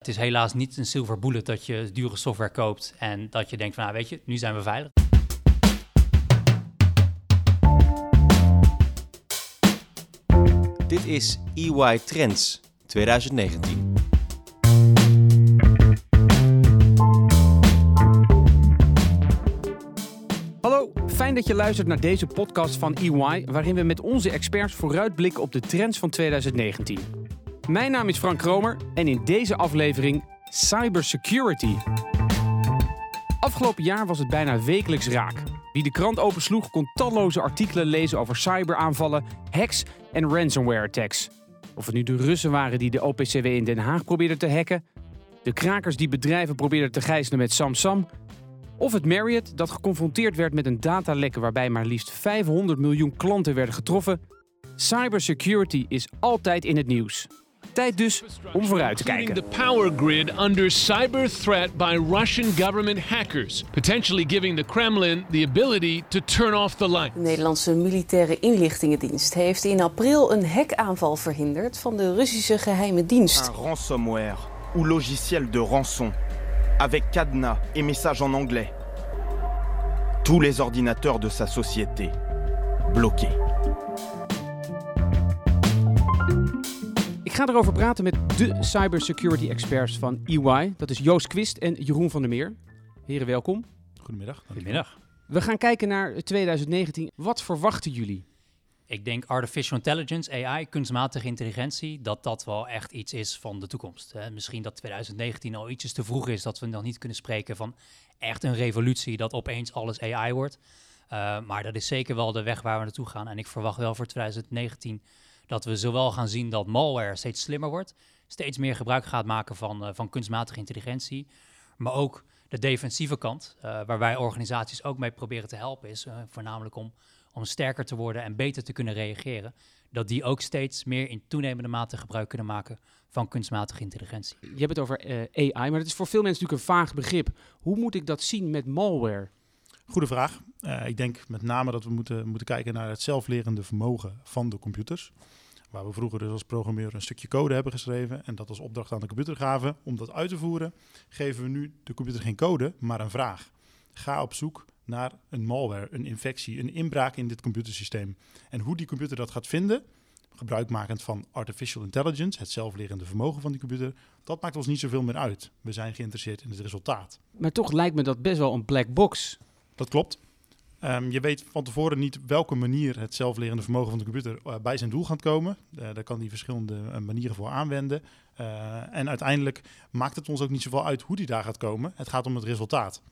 Het is helaas niet een silver bullet dat je dure software koopt en dat je denkt van, nou weet je, nu zijn we veilig. Dit is EY Trends 2019. Hallo, fijn dat je luistert naar deze podcast van EY, waarin we met onze experts vooruitblikken op de trends van 2019. Mijn naam is Frank Kromer en in deze aflevering cybersecurity. Afgelopen jaar was het bijna wekelijks raak. Wie de krant opensloeg kon talloze artikelen lezen over cyberaanvallen, hacks en ransomware attacks. Of het nu de Russen waren die de OPCW in Den Haag probeerden te hacken, de krakers die bedrijven probeerden te gijzelen met Samsam, of het Marriott dat geconfronteerd werd met een datalekken waarbij maar liefst 500 miljoen klanten werden getroffen. Cybersecurity is altijd in het nieuws. Tijd dus om vooruit te kijken. the power grid under cyber threat by Russian government hackers, potentially giving the Kremlin the ability to turn off the light. De Nederlandse militaire inlichtingendienst heeft in april een hackaanval verhinderd van de Russische geheime dienst. un ransomware ou logiciel de rançon avec cadenas et messages en anglais. Tous les ordinateurs de sa société bloqués. Ga erover praten met de cybersecurity experts van EY. Dat is Joost Quist en Jeroen van der Meer. Heren, welkom. Goedemiddag. Goedemiddag. We gaan kijken naar 2019. Wat verwachten jullie? Ik denk artificial intelligence, AI, kunstmatige intelligentie, dat dat wel echt iets is van de toekomst. Hè. Misschien dat 2019 al ietsjes te vroeg is, dat we nog niet kunnen spreken van echt een revolutie, dat opeens alles AI wordt. Uh, maar dat is zeker wel de weg waar we naartoe gaan. En ik verwacht wel voor 2019 dat we zowel gaan zien dat malware steeds slimmer wordt, steeds meer gebruik gaat maken van, uh, van kunstmatige intelligentie, maar ook de defensieve kant, uh, waar wij organisaties ook mee proberen te helpen, is voornamelijk om om sterker te worden en beter te kunnen reageren, dat die ook steeds meer in toenemende mate gebruik kunnen maken van kunstmatige intelligentie. Je hebt het over AI, maar het is voor veel mensen natuurlijk een vaag begrip. Hoe moet ik dat zien met malware? Goede vraag. Uh, ik denk met name dat we moeten, moeten kijken naar het zelflerende vermogen van de computers. Waar we vroeger dus als programmeur een stukje code hebben geschreven en dat als opdracht aan de computer gaven om dat uit te voeren, geven we nu de computer geen code, maar een vraag. Ga op zoek naar een malware, een infectie, een inbraak in dit computersysteem. En hoe die computer dat gaat vinden, gebruikmakend van artificial intelligence, het zelflerende vermogen van die computer, dat maakt ons niet zoveel meer uit. We zijn geïnteresseerd in het resultaat. Maar toch lijkt me dat best wel een black box. Dat klopt. Um, je weet van tevoren niet welke manier het zelflerende vermogen van de computer uh, bij zijn doel gaat komen. Uh, daar kan hij verschillende uh, manieren voor aanwenden. en uiteindelijk maakt het ons ook niet zoveel uit hoe die daar gaat komen. Het gaat om het resultaat.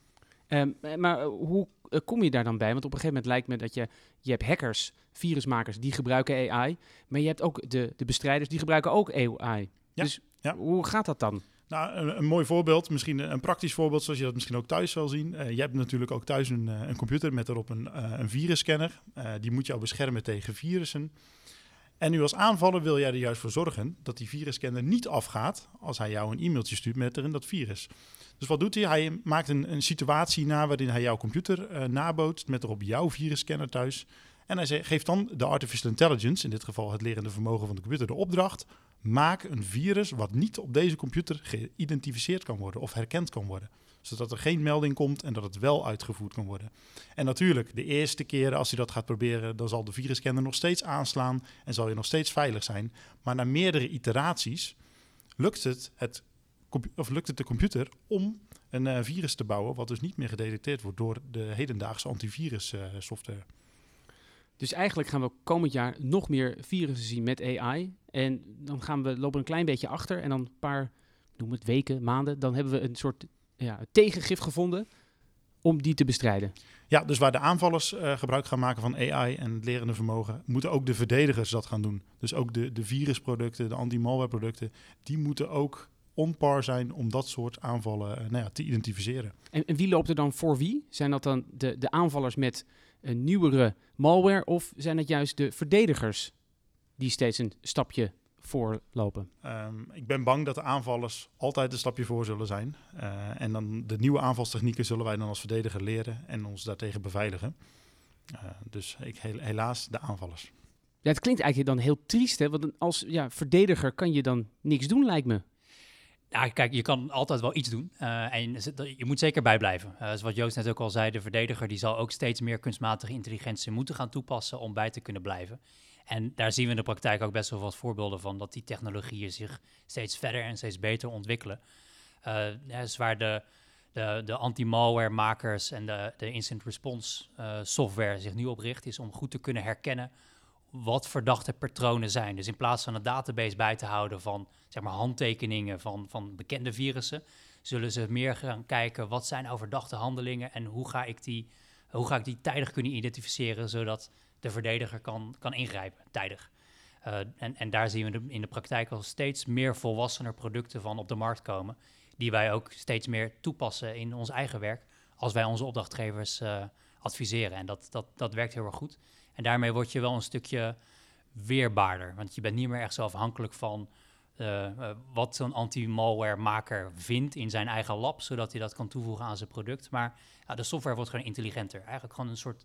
Um, maar hoe kom je daar dan bij? Want op een gegeven moment lijkt me dat je, je hebt hackers, virusmakers, die gebruiken AI. Maar je hebt ook de, de bestrijders, die gebruiken ook AI. Ja, dus ja. hoe gaat dat dan? Nou, een, mooi voorbeeld, misschien een praktisch voorbeeld, zoals je dat misschien ook thuis zal zien. Uh, je hebt natuurlijk ook thuis een, uh, een computer met erop een, uh, een virusscanner. die moet jou beschermen tegen virussen. En nu als aanvaller wil jij er juist voor zorgen dat die virusscanner niet afgaat als hij jou een e-mailtje stuurt met erin dat virus. Dus wat doet hij? Hij maakt een, situatie na waarin hij jouw computer nabootst met erop jouw virusscanner thuis. En hij geeft dan de artificial intelligence, in dit geval het lerende vermogen van de computer, de opdracht. Maak een virus wat niet op deze computer geïdentificeerd kan worden of herkend kan worden. Zodat er geen melding komt en dat het wel uitgevoerd kan worden. En natuurlijk, de eerste keren als hij dat gaat proberen, dan zal de virusscanner nog steeds aanslaan en zal je nog steeds veilig zijn. Maar na meerdere iteraties lukt het, of lukt het de computer om een uh, virus te bouwen, wat dus niet meer gedetecteerd wordt door de hedendaagse antivirus uh, software. Dus eigenlijk gaan we komend jaar nog meer virussen zien met AI. En dan gaan we lopen een klein beetje achter. En dan een paar, noem het weken, maanden, dan hebben we een soort ja, tegengif gevonden om die te bestrijden. Ja, dus waar de aanvallers uh, gebruik gaan maken van AI en het lerende vermogen, moeten ook de verdedigers dat gaan doen. Dus ook de, de virusproducten, de anti-malware producten, die moeten ook on par zijn om dat soort aanvallen uh, nou ja, te identificeren. En, en, wie loopt er dan voor wie? Zijn dat dan de, de aanvallers met een nieuwere malware of zijn het juist de verdedigers die steeds een stapje voorlopen? Um, ik ben bang dat de aanvallers altijd een stapje voor zullen zijn. Uh, en dan de nieuwe aanvalstechnieken zullen wij dan als verdediger leren en ons daartegen beveiligen. Uh, dus ik, helaas de aanvallers. Ja, het klinkt eigenlijk dan heel triest, hè? Want als ja, verdediger kan je dan niks doen, lijkt me. Ja, kijk, je kan altijd wel iets doen. Uh, en je moet zeker bijblijven. Uh, zoals Joost net ook al zei, de verdediger die zal ook steeds meer kunstmatige intelligentie moeten gaan toepassen om bij te kunnen blijven. En daar zien we in de praktijk ook best wel wat voorbeelden van dat die technologieën zich steeds verder en steeds beter ontwikkelen. Uh, dus waar de, de, de anti-malware makers en de, de incident response software zich nu op richt, is om goed te kunnen herkennen wat verdachte patronen zijn. Dus in plaats van een database bij te houden van zeg maar, handtekeningen van, van bekende virussen, zullen ze meer gaan kijken wat zijn nou handelingen en hoe ga ik die, hoe ga ik die tijdig kunnen identificeren, zodat de verdediger kan, kan ingrijpen, tijdig. Uh, en, en daar zien we in de praktijk al steeds meer volwassener producten van op de markt komen, die wij ook steeds meer toepassen in ons eigen werk, als wij onze opdrachtgevers uh, adviseren. En dat, dat, dat werkt heel erg goed. En daarmee word je wel een stukje weerbaarder. Want je bent niet meer echt zo afhankelijk van uh, uh, wat zo'n anti-malware-maker vindt in zijn eigen lab, zodat hij dat kan toevoegen aan zijn product. Maar de software wordt gewoon intelligenter. Eigenlijk gewoon een soort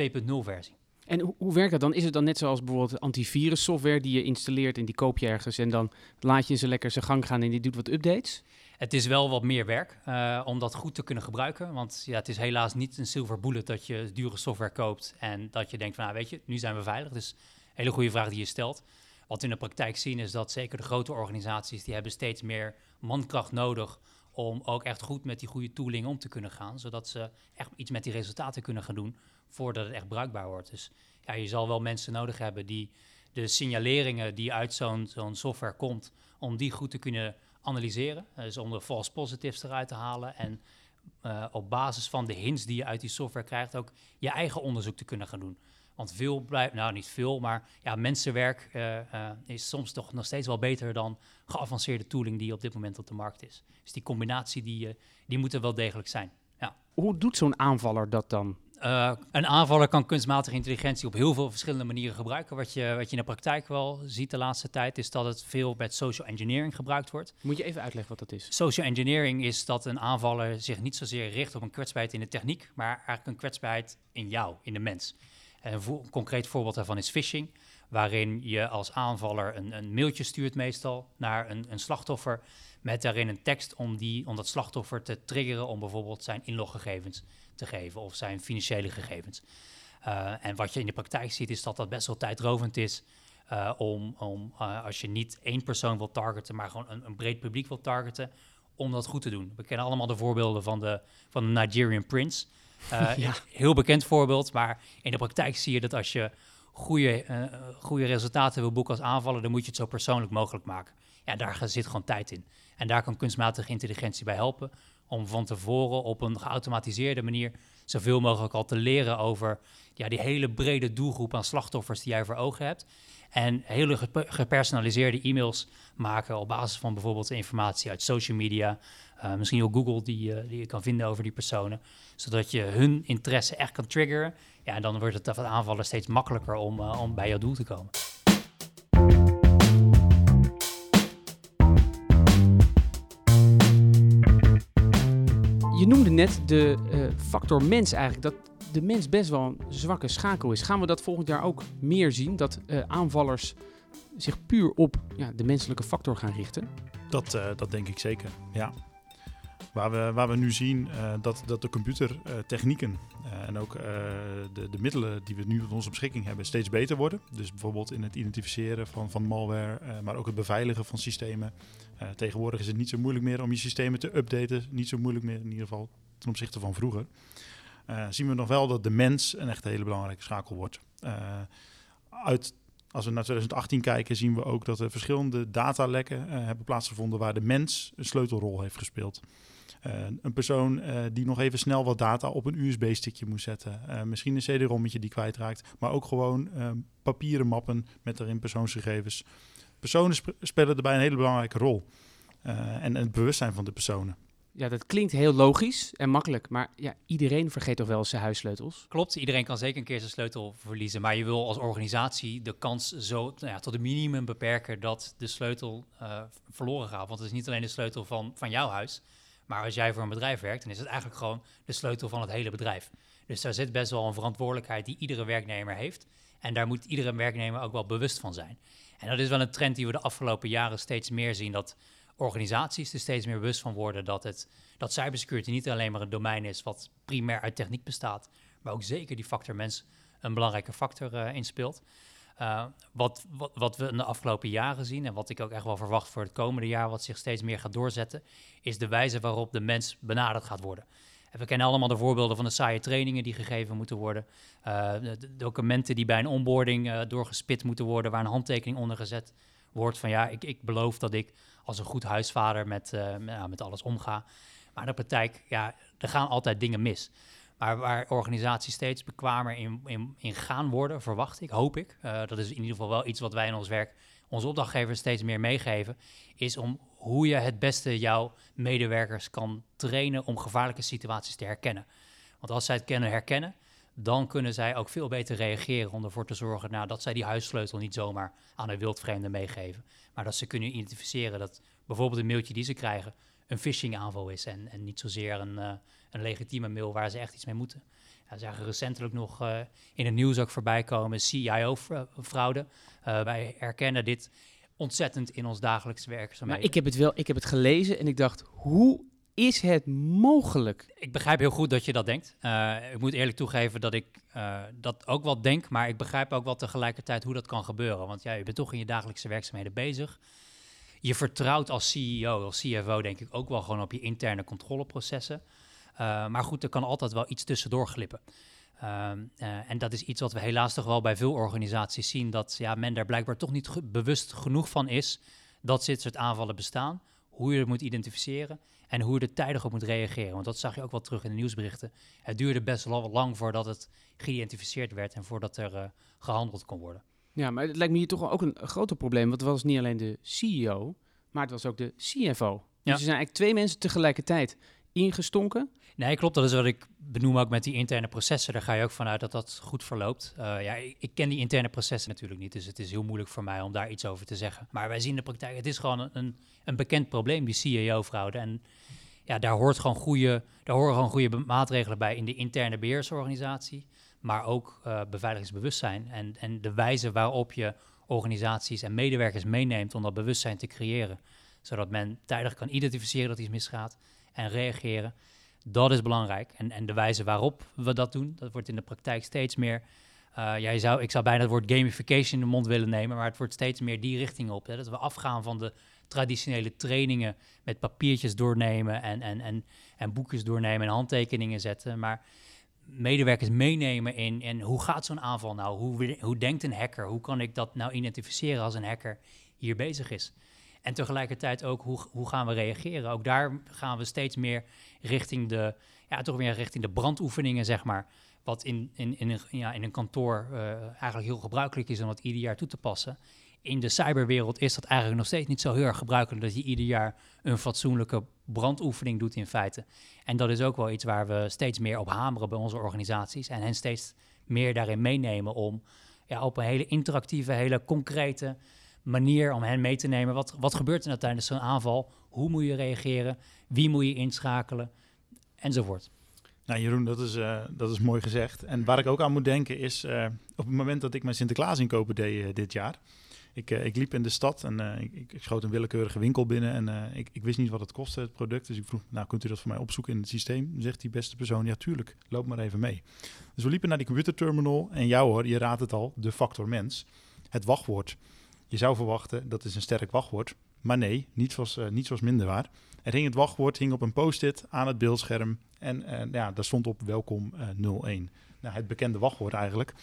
2.0-versie. En hoe, hoe werkt dat dan? Is het dan net zoals bijvoorbeeld antivirus software die je installeert en die koop je ergens en dan laat je ze lekker zijn gang gaan en die doet wat updates? Het is wel wat meer werk uh, om dat goed te kunnen gebruiken. Want ja, het is helaas niet een silver bullet dat je dure software koopt en dat je denkt van, nou weet je, nu zijn we veilig. Dus hele goede vraag die je stelt. Wat we in de praktijk zien is dat zeker de grote organisaties, die hebben steeds meer mankracht nodig om ook echt goed met die goede tooling om te kunnen gaan. Zodat ze echt iets met die resultaten kunnen gaan doen voordat het echt bruikbaar wordt. Dus ja, je zal wel mensen nodig hebben die de signaleringen die uit zo'n zo'n software komt, om die goed te kunnen analyseren. Dus om de false positives eruit te halen en uh, op basis van de hints die je uit die software krijgt ook je eigen onderzoek te kunnen gaan doen. Want veel blijft, nou niet veel, maar ja, mensenwerk uh, uh, is soms toch nog steeds wel beter dan geavanceerde tooling die op dit moment op de markt is. Dus die combinatie die, die moet er wel degelijk zijn. Ja. Hoe doet zo'n aanvaller dat dan? Uh, een aanvaller kan kunstmatige intelligentie op heel veel verschillende manieren gebruiken. Wat je, wat je in de praktijk wel ziet de laatste tijd, is dat het veel met social engineering gebruikt wordt. Moet je even uitleggen wat dat is? Social engineering is dat een aanvaller zich niet zozeer richt op een kwetsbaarheid in de techniek, maar eigenlijk een kwetsbaarheid in jou, in de mens. En een, een concreet voorbeeld daarvan is phishing, waarin je als aanvaller een, een mailtje stuurt meestal naar een, een slachtoffer met daarin een tekst om, die, om dat slachtoffer te triggeren om bijvoorbeeld zijn inloggegevens te geven of zijn financiële gegevens. Uh, en wat je in de praktijk ziet is dat dat best wel tijdrovend is uh, om, om uh, als je niet één persoon wilt targeten, maar gewoon een, een, breed publiek wilt targeten, om dat goed te doen. We kennen allemaal de voorbeelden van de, van de Nigerian Prince. ja. Heel bekend voorbeeld, maar in de praktijk zie je dat als je goede, goede resultaten wil boeken als aanvaller, dan moet je het zo persoonlijk mogelijk maken. Ja, daar zit gewoon tijd in. En daar kan kunstmatige intelligentie bij helpen om van tevoren op een geautomatiseerde manier zoveel mogelijk al te leren over ja, die hele brede doelgroep aan slachtoffers die jij voor ogen hebt. En hele gepersonaliseerde e-mails maken op basis van bijvoorbeeld informatie uit social media. Uh, misschien ook Google die, uh, die je kan vinden over die personen. Zodat je hun interesse echt kan triggeren. Ja, en dan wordt het voor de aanvaller steeds makkelijker om, uh, om bij jouw doel te komen. Je noemde net de uh, factor mens eigenlijk, dat de mens best wel een zwakke schakel is. Gaan we dat volgend jaar ook meer zien, dat uh, aanvallers zich puur op ja, de menselijke factor gaan richten? Dat, uh, dat denk ik zeker, ja. Waar we, waar we nu zien dat, dat de computertechnieken en ook de, de middelen die we nu tot onze beschikking hebben steeds beter worden. Dus bijvoorbeeld in het identificeren van, van malware, maar ook het beveiligen van systemen. Tegenwoordig is het niet zo moeilijk meer om je systemen te updaten. Niet zo moeilijk meer in ieder geval ten opzichte van vroeger. zien we nog wel dat de mens een echt hele belangrijke schakel wordt. uit als we naar 2018 kijken, zien we ook dat er verschillende datalekken uh, hebben plaatsgevonden waar de mens een sleutelrol heeft gespeeld. Uh, een persoon uh, die nog even snel wat data op een USB-stickje moet zetten. misschien een CD-rommetje die kwijtraakt, maar ook gewoon papieren mappen met daarin persoonsgegevens. Personen sp spelen daarbij een hele belangrijke rol. en het bewustzijn van de personen. Ja, dat klinkt heel logisch en makkelijk, maar ja, iedereen vergeet toch wel zijn huissleutels? Klopt, iedereen kan zeker een keer zijn sleutel verliezen, maar je wil als organisatie de kans zo nou ja, tot een minimum beperken dat de sleutel uh, verloren gaat. Want het is niet alleen de sleutel van, van jouw huis, maar als jij voor een bedrijf werkt, dan is het eigenlijk gewoon de sleutel van het hele bedrijf. Dus daar zit best wel een verantwoordelijkheid die iedere werknemer heeft. En daar moet iedere werknemer ook wel bewust van zijn. En dat is wel een trend die we de afgelopen jaren steeds meer zien, dat organisaties er steeds meer bewust van worden dat, het, dat cybersecurity niet alleen maar een domein is wat primair uit techniek bestaat, maar ook zeker die factor mens een belangrijke factor uh, inspeelt. Uh, wat, wat, wat, we in de afgelopen jaren zien en wat ik ook echt wel verwacht voor het komende jaar, wat zich steeds meer gaat doorzetten, is de wijze waarop de mens benaderd gaat worden. We kennen allemaal de voorbeelden van de saaie trainingen die gegeven moeten worden, uh, de documenten die bij een onboarding doorgespit moeten worden, waar een handtekening onder gezet wordt van ja, ik, ik beloof dat ik als een goed huisvader met, met, met alles omga. Maar in de praktijk, ja, er gaan altijd dingen mis. Maar waar organisaties steeds bekwamer in, in, in gaan worden, verwacht ik, hoop ik. Dat is in ieder geval wel iets wat wij in ons werk, onze opdrachtgevers steeds meer meegeven. Is om hoe je het beste jouw medewerkers kan trainen om gevaarlijke situaties te herkennen. Want als zij het kunnen herkennen, dan kunnen zij ook veel beter reageren om ervoor te zorgen nou, dat zij die huissleutel niet zomaar aan een wildvreemde meegeven. Maar dat ze kunnen identificeren dat bijvoorbeeld een mailtje die ze krijgen een phishing aanval is en, en niet zozeer een, uh, een legitieme mail waar ze echt iets mee moeten. Ja, zagen recentelijk nog uh, in het nieuws ook voorbij komen CIO-fraude. Uh, wij herkennen dit ontzettend in ons dagelijks werk. Maar ik heb het wel, ik heb het gelezen en ik dacht, hoe is het mogelijk? Ik begrijp heel goed dat je dat denkt. Uh, ik moet eerlijk toegeven dat ik uh, dat ook wel denk, maar ik begrijp ook wel tegelijkertijd hoe dat kan gebeuren. Want ja, je bent toch in je dagelijkse werkzaamheden bezig je vertrouwt als CEO, als CFO denk ik ook wel gewoon op je interne controleprocessen. Uh, maar goed, er kan altijd wel iets tussendoor glippen. Uh, uh, en dat is iets wat we helaas toch wel bij veel organisaties zien, dat ja, men daar blijkbaar toch niet bewust genoeg van is dat dit soort aanvallen bestaan, hoe je het moet identificeren en hoe je er tijdig op moet reageren. Want dat zag je ook wel terug in de nieuwsberichten. Het duurde best wel lang voordat het geïdentificeerd werd en voordat er uh, gehandeld kon worden. Ja, maar het lijkt me hier toch ook een groter probleem. Want het was niet alleen de CEO, maar het was ook de CFO. Dus ja. Dus er zijn eigenlijk twee mensen tegelijkertijd ingestonken. Nee, klopt. Dat is wat ik benoem ook met die interne processen. Daar ga je ook vanuit dat dat goed verloopt. Uh, ja, ik, ik, ken die interne processen natuurlijk niet, dus het is heel moeilijk voor mij om daar iets over te zeggen. Maar wij zien in de praktijk, het is gewoon een, een bekend probleem, die CEO-fraude. En ja, daar, hoort gewoon goede, daar horen gewoon goede maatregelen bij in de interne beheersorganisatie maar ook uh, beveiligingsbewustzijn en, en de wijze waarop je organisaties en medewerkers meeneemt om dat bewustzijn te creëren. Zodat men tijdig kan identificeren dat iets misgaat en reageren. Dat is belangrijk. En, en de wijze waarop we dat doen, dat wordt in de praktijk steeds meer. Uh, jij zou, ik zou bijna het woord gamification in de mond willen nemen, maar het wordt steeds meer die richting op. Hè, dat we afgaan van de traditionele trainingen met papiertjes doornemen en, en, en, en boekjes doornemen en handtekeningen zetten. Maar medewerkers meenemen in, in hoe gaat zo'n aanval nou? Hoe, hoe denkt een hacker? Hoe kan ik dat nou identificeren als een hacker hier bezig is? En tegelijkertijd ook, hoe, hoe gaan we reageren? Ook daar gaan we steeds meer richting de, ja, toch weer richting de brandoefeningen, zeg maar. Wat in, in, in, een, ja, in een kantoor uh, eigenlijk heel gebruikelijk is om dat ieder jaar toe te passen in de cyberwereld is dat eigenlijk nog steeds niet zo heel erg gebruikelijk dat je ieder jaar een fatsoenlijke brandoefening doet in feite. En dat is ook wel iets waar we steeds meer op hameren bij onze organisaties en hen steeds meer daarin meenemen om ja, op een hele interactieve, hele concrete manier om hen mee te nemen. Wat, wat gebeurt er nou tijdens zo'n aanval? Hoe moet je reageren? Wie moet je inschakelen? Enzovoort. Nou, Jeroen, dat is, uh, dat is mooi gezegd. En waar ik ook aan moet denken is, uh, op het moment dat ik mijn Sinterklaas inkopen deed uh, dit jaar, ik, ik liep in de stad en ik, ik, schoot een willekeurige winkel binnen en ik, ik, wist niet wat het kostte, het product. Dus ik vroeg, nou kunt u dat voor mij opzoeken in het systeem? Zegt die beste persoon, ja tuurlijk, loop maar even mee. Dus we liepen naar die computerterminal en jou hoor, je raadt het al, de factor mens. Het wachtwoord. Je zou verwachten, dat is een sterk wachtwoord. Maar nee, niets was, niets was minder waar. Er hing het wachtwoord hing op een post-it aan het beeldscherm en ja, daar stond op welkom 01. Nou, het bekende wachtwoord eigenlijk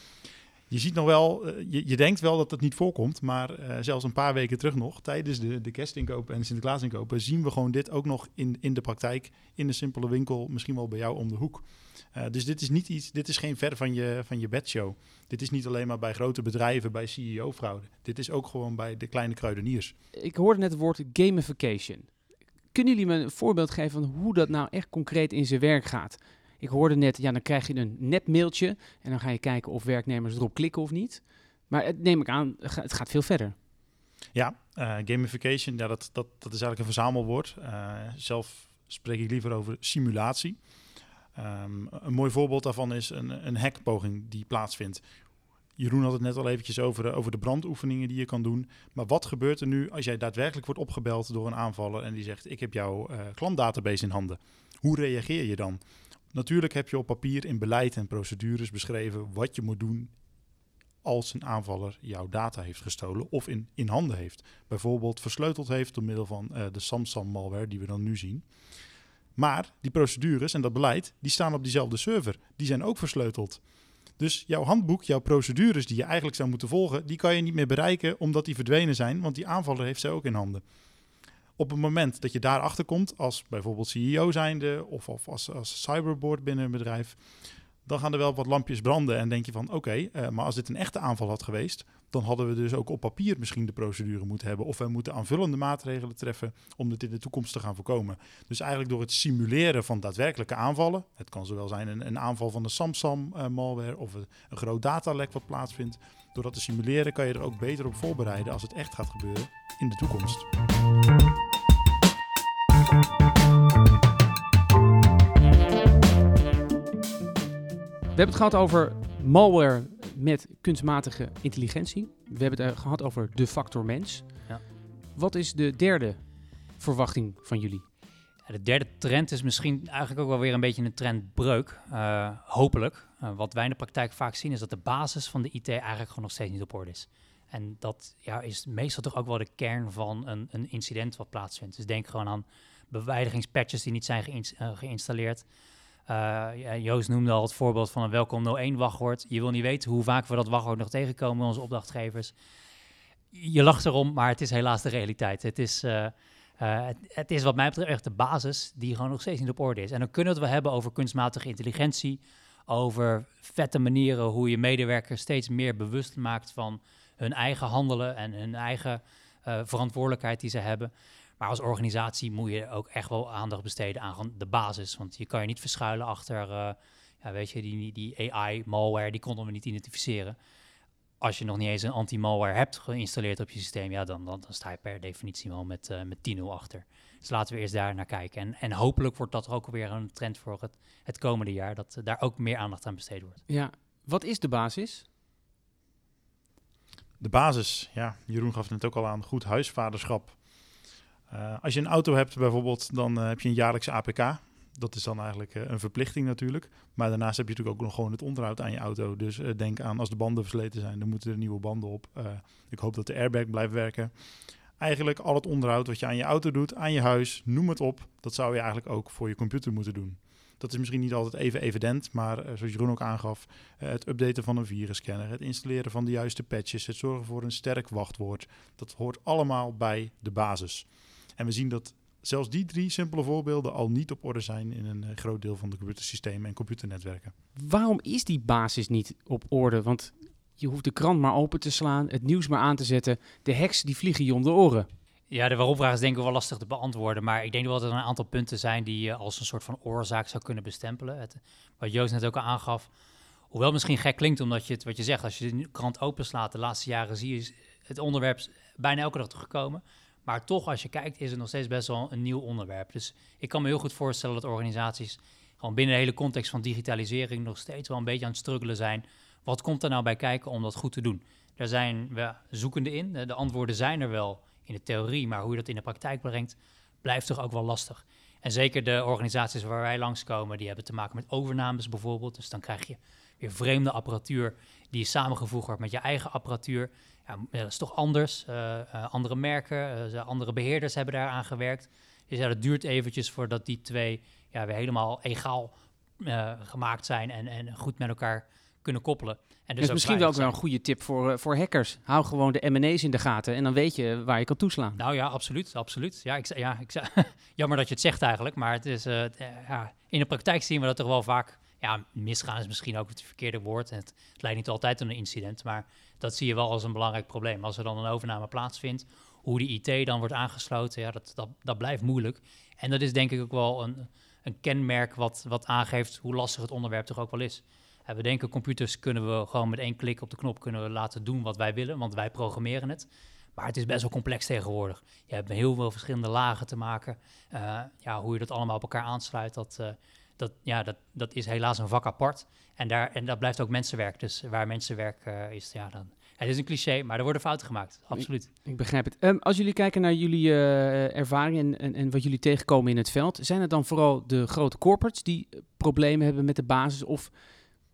je ziet nog wel, uh, je, je, denkt wel dat het niet voorkomt, maar uh, zelfs een paar weken terug nog, tijdens de, de kerstinkopen en de Sinterklaasinkopen, zien we gewoon dit ook nog in, in de praktijk, in een simpele winkel, misschien wel bij jou om de hoek. Uh, dus dit is niet iets, dit is geen ver van je, van je bedshow. Dit is niet alleen maar bij grote bedrijven, bij CEO-fraude. Dit is ook gewoon bij de kleine kruideniers. Ik hoorde net het woord gamification. Kunnen jullie me een voorbeeld geven van hoe dat nou echt concreet in zijn werk gaat? Ik hoorde net, ja, dan krijg je een nepmailtje en dan ga je kijken of werknemers erop klikken of niet. Maar het neem ik aan, het gaat veel verder. Ja, uh, gamification, ja, dat, dat, dat is eigenlijk een verzamelwoord. Uh, zelf spreek ik liever over simulatie. Um, een mooi voorbeeld daarvan is een, een hackpoging die plaatsvindt. Jeroen had het net al eventjes over, de- over de brandoefeningen die je kan doen. Maar wat gebeurt er nu als jij daadwerkelijk wordt opgebeld door een aanvaller en die zegt: Ik heb jouw eh, klantdatabase in handen? Hoe reageer je dan? Natuurlijk heb je op papier in beleid en procedures beschreven wat je moet doen als een aanvaller jouw data heeft gestolen of in, in handen heeft. Bijvoorbeeld versleuteld heeft door middel van eh, de Samsung-malware die we dan nu zien. Maar die procedures en dat beleid, die staan op diezelfde server. Die zijn ook versleuteld. Dus jouw handboek, jouw procedures die je eigenlijk zou moeten volgen, die kan je niet meer bereiken omdat die verdwenen zijn, want die aanvaller heeft ze ook in handen. Op het moment dat je daarachter komt, als bijvoorbeeld CEO zijnde of, of als, als cyberboard binnen een bedrijf, dan gaan er wel wat lampjes branden en denk je van oké, eh, maar als dit een echte aanval had geweest, dan hadden we dus ook op papier misschien de procedure moeten hebben. Of we moeten aanvullende maatregelen treffen om dit in de toekomst te gaan voorkomen. Dus eigenlijk door het simuleren van daadwerkelijke aanvallen, het kan zowel zijn een, een aanval van de Samsung-malware of een, een groot datalek wat plaatsvindt. Door dat te simuleren kan je er ook beter op voorbereiden als het echt gaat gebeuren in de toekomst. Hebben het gehad over malware met kunstmatige intelligentie. We hebben het eh, gehad over de factor mens. Ja. Wat is de derde verwachting van jullie? Ja, de derde trend is misschien eigenlijk ook wel weer een beetje een trendbreuk. eh, hopelijk. Eh, wat wij in de praktijk vaak zien is dat de basis van de IT eigenlijk gewoon nog steeds niet op orde is. En dat ja, is meestal toch ook wel de kern van een, een incident wat plaatsvindt. Dus denk gewoon aan beveiligingspatches die niet zijn geïns- geïnstalleerd. Eh, Joost noemde al het voorbeeld van een welkom 01 wachtwoord. Je wil niet weten hoe vaak we dat wachtwoord nog tegenkomen onze opdrachtgevers. Je lacht erom, maar het is helaas de realiteit. Het is, eh, eh, het, is wat mij betreft echt de basis die gewoon nog steeds niet op orde is. En dan kunnen we het hebben over kunstmatige intelligentie, over vette manieren hoe je medewerkers steeds meer bewust maakt van hun eigen handelen en hun eigen verantwoordelijkheid die ze hebben. Maar als organisatie moet je ook echt wel aandacht besteden aan de basis. Want je kan je niet verschuilen achter, eh, ja, weet je, die, die AI-malware, die konden we niet identificeren. Als je nog niet eens een anti-malware hebt geïnstalleerd op je systeem, ja, dan, dan, dan sta je per definitie wel met, eh met 10-0 achter. Dus laten we eerst daar naar kijken. En, en hopelijk wordt dat ook weer een trend voor het, het komende jaar, dat eh, daar ook meer aandacht aan besteed wordt. Ja, wat is de basis? De basis, ja, Jeroen gaf het net ook al aan, goed huisvaderschap. Eh, als je een auto hebt bijvoorbeeld, dan eh, heb je een jaarlijkse APK. Dat is dan eigenlijk eh, een verplichting natuurlijk. Maar daarnaast heb je natuurlijk ook nog gewoon het onderhoud aan je auto. Dus denk aan als de banden versleten zijn, dan moeten er nieuwe banden op. Ik hoop dat de airbag blijft werken. Eigenlijk al het onderhoud wat je aan je auto doet, aan je huis, noem het op. Dat zou je eigenlijk ook voor je computer moeten doen. Dat is misschien niet altijd even evident, maar zoals Jeroen ook aangaf, het updaten van een virusscanner, het installeren van de juiste patches, het zorgen voor een sterk wachtwoord. Dat hoort allemaal bij de basis. En we zien dat zelfs die drie simpele voorbeelden al niet op orde zijn in een eh, groot deel van de computersystemen en computernetwerken. Waarom is die basis niet op orde? Want je hoeft de krant maar open te slaan, het nieuws maar aan te zetten. De heks die vliegen je om de oren. Ja, de waarom-vraag is denk ik wel lastig te beantwoorden. Maar ik denk wel dat er een aantal punten zijn die je als een soort van oorzaak zou kunnen bestempelen. Het, wat Joost net ook al aangaf. Hoewel het misschien gek klinkt, omdat je het, wat je zegt, als je de krant openslaat de laatste jaren, zie je het onderwerp bijna elke dag terugkomen. Maar toch, als je kijkt, is het nog steeds best wel een nieuw onderwerp. Dus ik kan me heel goed voorstellen dat organisaties gewoon binnen de hele context van digitalisering nog steeds wel een beetje aan het struggelen zijn. Wat komt er nou bij kijken om dat goed te doen? Daar zijn we zoekende in. De antwoorden zijn er wel in de theorie, maar hoe je dat in de praktijk brengt, blijft toch ook wel lastig. En zeker de organisaties waar wij langskomen, die hebben te maken met overnames bijvoorbeeld. Dus dan krijg je weer vreemde apparatuur die samengevoegd wordt met je eigen apparatuur. Ja, dat is toch anders. Uh, uh, andere merken, uh, andere beheerders hebben daaraan gewerkt. Dus dat duurt eventjes voordat die twee ja, weer helemaal egaal gemaakt zijn en, en goed met elkaar kunnen koppelen. En dus, misschien wel ook wel een goede tip voor, uh, voor hackers. Hou gewoon de M&A's in de gaten en dan weet je waar je kan toeslaan. Nou ja, absoluut, absoluut. Ja, ik, ja, ik, jammer dat je het zegt eigenlijk, maar het is, uh, ja, in de praktijk zien we dat toch wel vaak... Ja, misgaan is misschien ook het verkeerde woord. Het, het leidt niet altijd tot een incident, maar dat zie je wel als een belangrijk probleem. Als er dan een overname plaatsvindt, hoe die IT dan wordt aangesloten, ja, dat, dat, dat blijft moeilijk. En dat is denk ik ook wel een, een kenmerk wat, wat aangeeft hoe lastig het onderwerp toch ook wel is. En we denken, computers kunnen we gewoon met één klik op de knop kunnen we laten doen wat wij willen, want wij programmeren het. Maar het is best wel complex tegenwoordig. Je hebt heel veel verschillende lagen te maken. Uh, ja, hoe je dat allemaal op elkaar aansluit, dat, uh, dat, ja, dat, dat is helaas een vak apart. En, daar, en dat blijft ook mensenwerk. Dus waar mensenwerk uh, is, ja, dan... Het is een cliché, maar er worden fouten gemaakt. Absoluut. Ik, begrijp het. Um, als jullie kijken naar jullie uh, ervaring en, en, en, wat jullie tegenkomen in het veld, zijn het dan vooral de grote corporates die problemen hebben met de basis of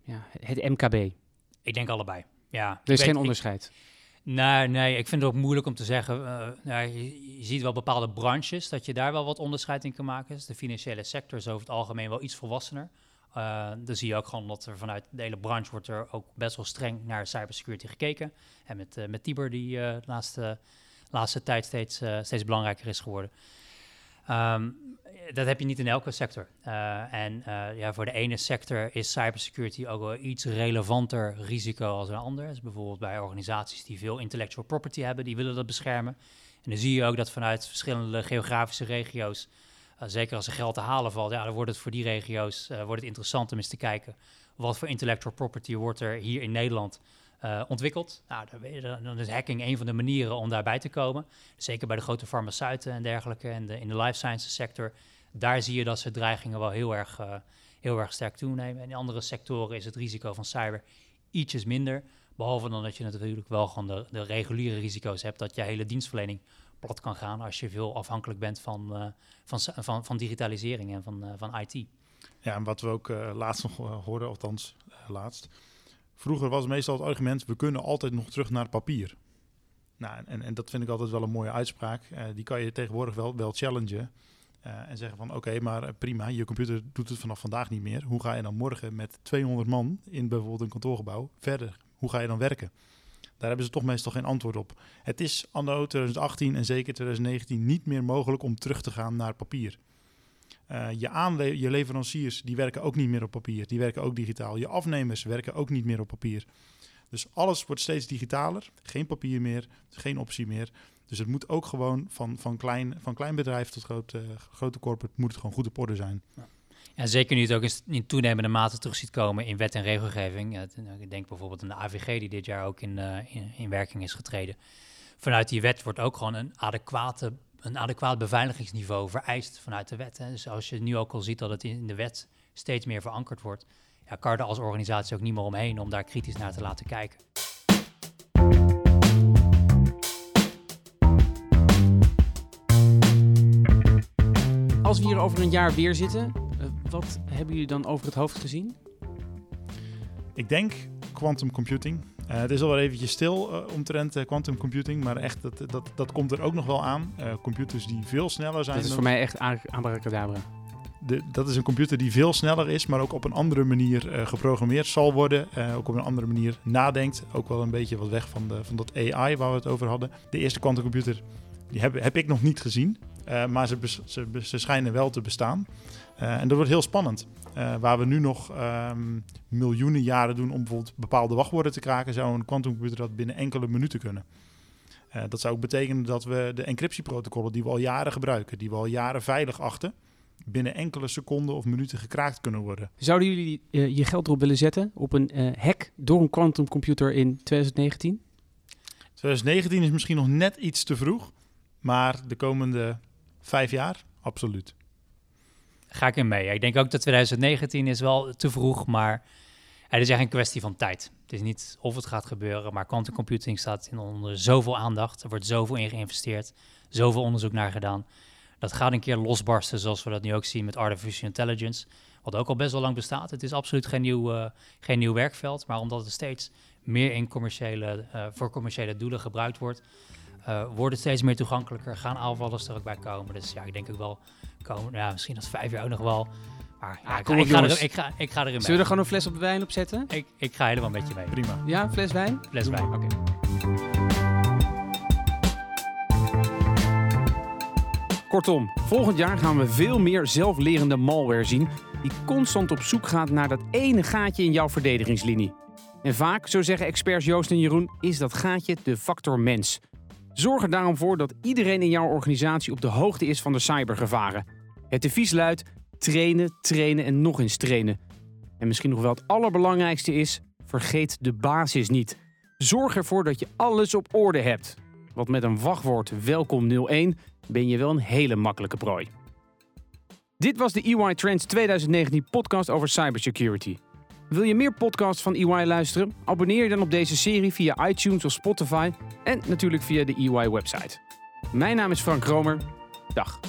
ja, het MKB? Ik denk allebei. Ja, er is geen onderscheid. Nee, nee, ik vind het ook moeilijk om te zeggen. Uh, nou, je, ziet wel bepaalde branches dat je daar wel wat onderscheid in kan maken. Dus de financiële sector is over het algemeen wel iets volwassener. Uh, dan zie je ook gewoon dat er vanuit de hele branche wordt er ook best wel streng naar cybersecurity gekeken. En met, uh, met Tiber die de laatste, laatste tijd steeds, steeds belangrijker is geworden. Um, dat heb je niet in elke sector. Uh, en uh, ja, voor de ene sector is cybersecurity ook wel iets relevanter risico als een ander. Dus bijvoorbeeld bij organisaties die veel intellectual property hebben, die willen dat beschermen. En dan zie je ook dat vanuit verschillende geografische regio's, uh, zeker als er geld te halen valt, ja, dan wordt het voor die regio's wordt het interessant om eens te kijken wat voor intellectual property wordt er hier in Nederland uh, ontwikkeld. Nou, dan, is hacking een van de manieren om daarbij te komen. Zeker bij de grote farmaceuten en dergelijke en de, in de life sciences sector daar zie je dat ze dreigingen wel heel erg, uh, heel erg sterk toenemen. En in andere sectoren is het risico van cyber ietsjes minder. Behalve dan dat je natuurlijk wel gewoon de, de reguliere risico's hebt dat je hele dienstverlening plat kan gaan als je veel afhankelijk bent van, uh, van, van, van digitalisering en van, van IT. Ja, en wat we ook laatst nog hoorden, althans laatst. Vroeger was meestal het argument, we kunnen altijd nog terug naar papier. Nou, en, en dat vind ik altijd wel een mooie uitspraak. die kan je tegenwoordig wel, wel challengen. Uh, en zeggen van oké, maar eh, prima, je computer doet het vanaf vandaag niet meer. Hoe ga je dan morgen met 200 man in bijvoorbeeld een kantoorgebouw verder? Hoe ga je dan werken? Daar hebben ze toch meestal geen antwoord op. Het is anno 2018 en zeker 2019 niet meer mogelijk om terug te gaan naar papier. Uh, je, aanle je leveranciers die werken ook niet meer op papier, die werken ook digitaal. Je afnemers werken ook niet meer op papier. Dus alles wordt steeds digitaler, geen papier meer, geen optie meer. Dus het moet ook gewoon van, van, klein, van klein bedrijf tot grote, grote corporate moet het gewoon goed op orde zijn. Ja. En zeker nu het ook in, toenemende mate terug ziet komen in wet en regelgeving. Nou, ik denk bijvoorbeeld aan de AVG die dit jaar ook in, uh, in, in, werking is getreden. Vanuit die wet wordt ook gewoon een, adequate, een adequaat beveiligingsniveau vereist vanuit de wet. Hè. Dus als je nu ook al ziet dat het in de wet steeds meer verankerd wordt, ja, kan er als organisatie ook niet meer omheen om daar kritisch naar te laten kijken. Als we hier over een jaar weer zitten, uh, wat hebben jullie dan over het hoofd gezien? Ik denk quantum computing. Uh, het is al wel eventjes stil uh, omtrent uh, quantum computing, maar echt, dat, dat, dat komt er ook nog wel aan. computers die veel sneller zijn. Dat is voor mij echt abracadabra. De, dat is een computer die veel sneller is, maar ook op een andere manier geprogrammeerd zal worden. ook op een andere manier nadenkt. Ook wel een beetje wat weg van, de, van dat AI waar we het over hadden. De eerste quantumcomputer die heb, heb ik nog niet gezien. Uh, maar ze, ze, ze, schijnen wel te bestaan. Uh, en dat wordt heel spannend. Uh, waar we nu nog um, miljoenen jaren doen om bijvoorbeeld bepaalde wachtwoorden te kraken, zou een quantumcomputer dat binnen enkele minuten kunnen. dat zou ook betekenen dat we de encryptieprotocollen die we al jaren gebruiken, die we al jaren veilig achten, binnen enkele seconden of minuten gekraakt kunnen worden. Zouden jullie je geld erop willen zetten op een hack door een quantumcomputer in 2019? 2019 is misschien nog net iets te vroeg. Maar de komende vijf jaar, absoluut. Ga ik in mee. Ik denk ook dat 2019 is wel te vroeg, maar het is echt een kwestie van tijd. Het is niet of het gaat gebeuren, maar quantum computing staat in onder zoveel aandacht. Er wordt zoveel in geïnvesteerd, zoveel onderzoek naar gedaan. Dat gaat een keer losbarsten, zoals we dat nu ook zien met artificial intelligence. Wat ook al best wel lang bestaat. Het is absoluut geen nieuw, uh, geen nieuw werkveld, maar omdat het steeds meer in commerciële, uh, voor commerciële doelen gebruikt wordt, uh, worden steeds meer toegankelijker. Gaan aanvallers er ook bij komen. Dus ja, ik denk ook wel komen. Ja, misschien als vijf jaar ook nog wel. Maar ja, ik, ga, ik, ga er, ik, ga, ik ga erin Zullen we er gewoon een fles op wijn op zetten? Ik, ik ga helemaal met je mee. Prima. Ja, fles wijn? Fles wijn. Oké. Kortom, volgend jaar gaan we veel meer zelflerende malware zien die constant op zoek gaat naar dat ene gaatje in jouw verdedigingslinie. En vaak, zo zeggen experts Joost en Jeroen, is dat gaatje de factor mens. Zorg er daarom voor dat iedereen in jouw organisatie op de hoogte is van de cybergevaren. Het devies luidt trainen, trainen en nog eens trainen. En misschien nog wel het allerbelangrijkste is, vergeet de basis niet. Zorg ervoor dat je alles op orde hebt. Want met een wachtwoord welkom 01 ben je wel een hele makkelijke prooi. Dit was de EY Trends 2019 podcast over cybersecurity. Wil je meer podcasts van EY luisteren? Abonneer je dan op deze serie via iTunes of Spotify en natuurlijk via de EY website. Mijn naam is Frank Romer. Dag.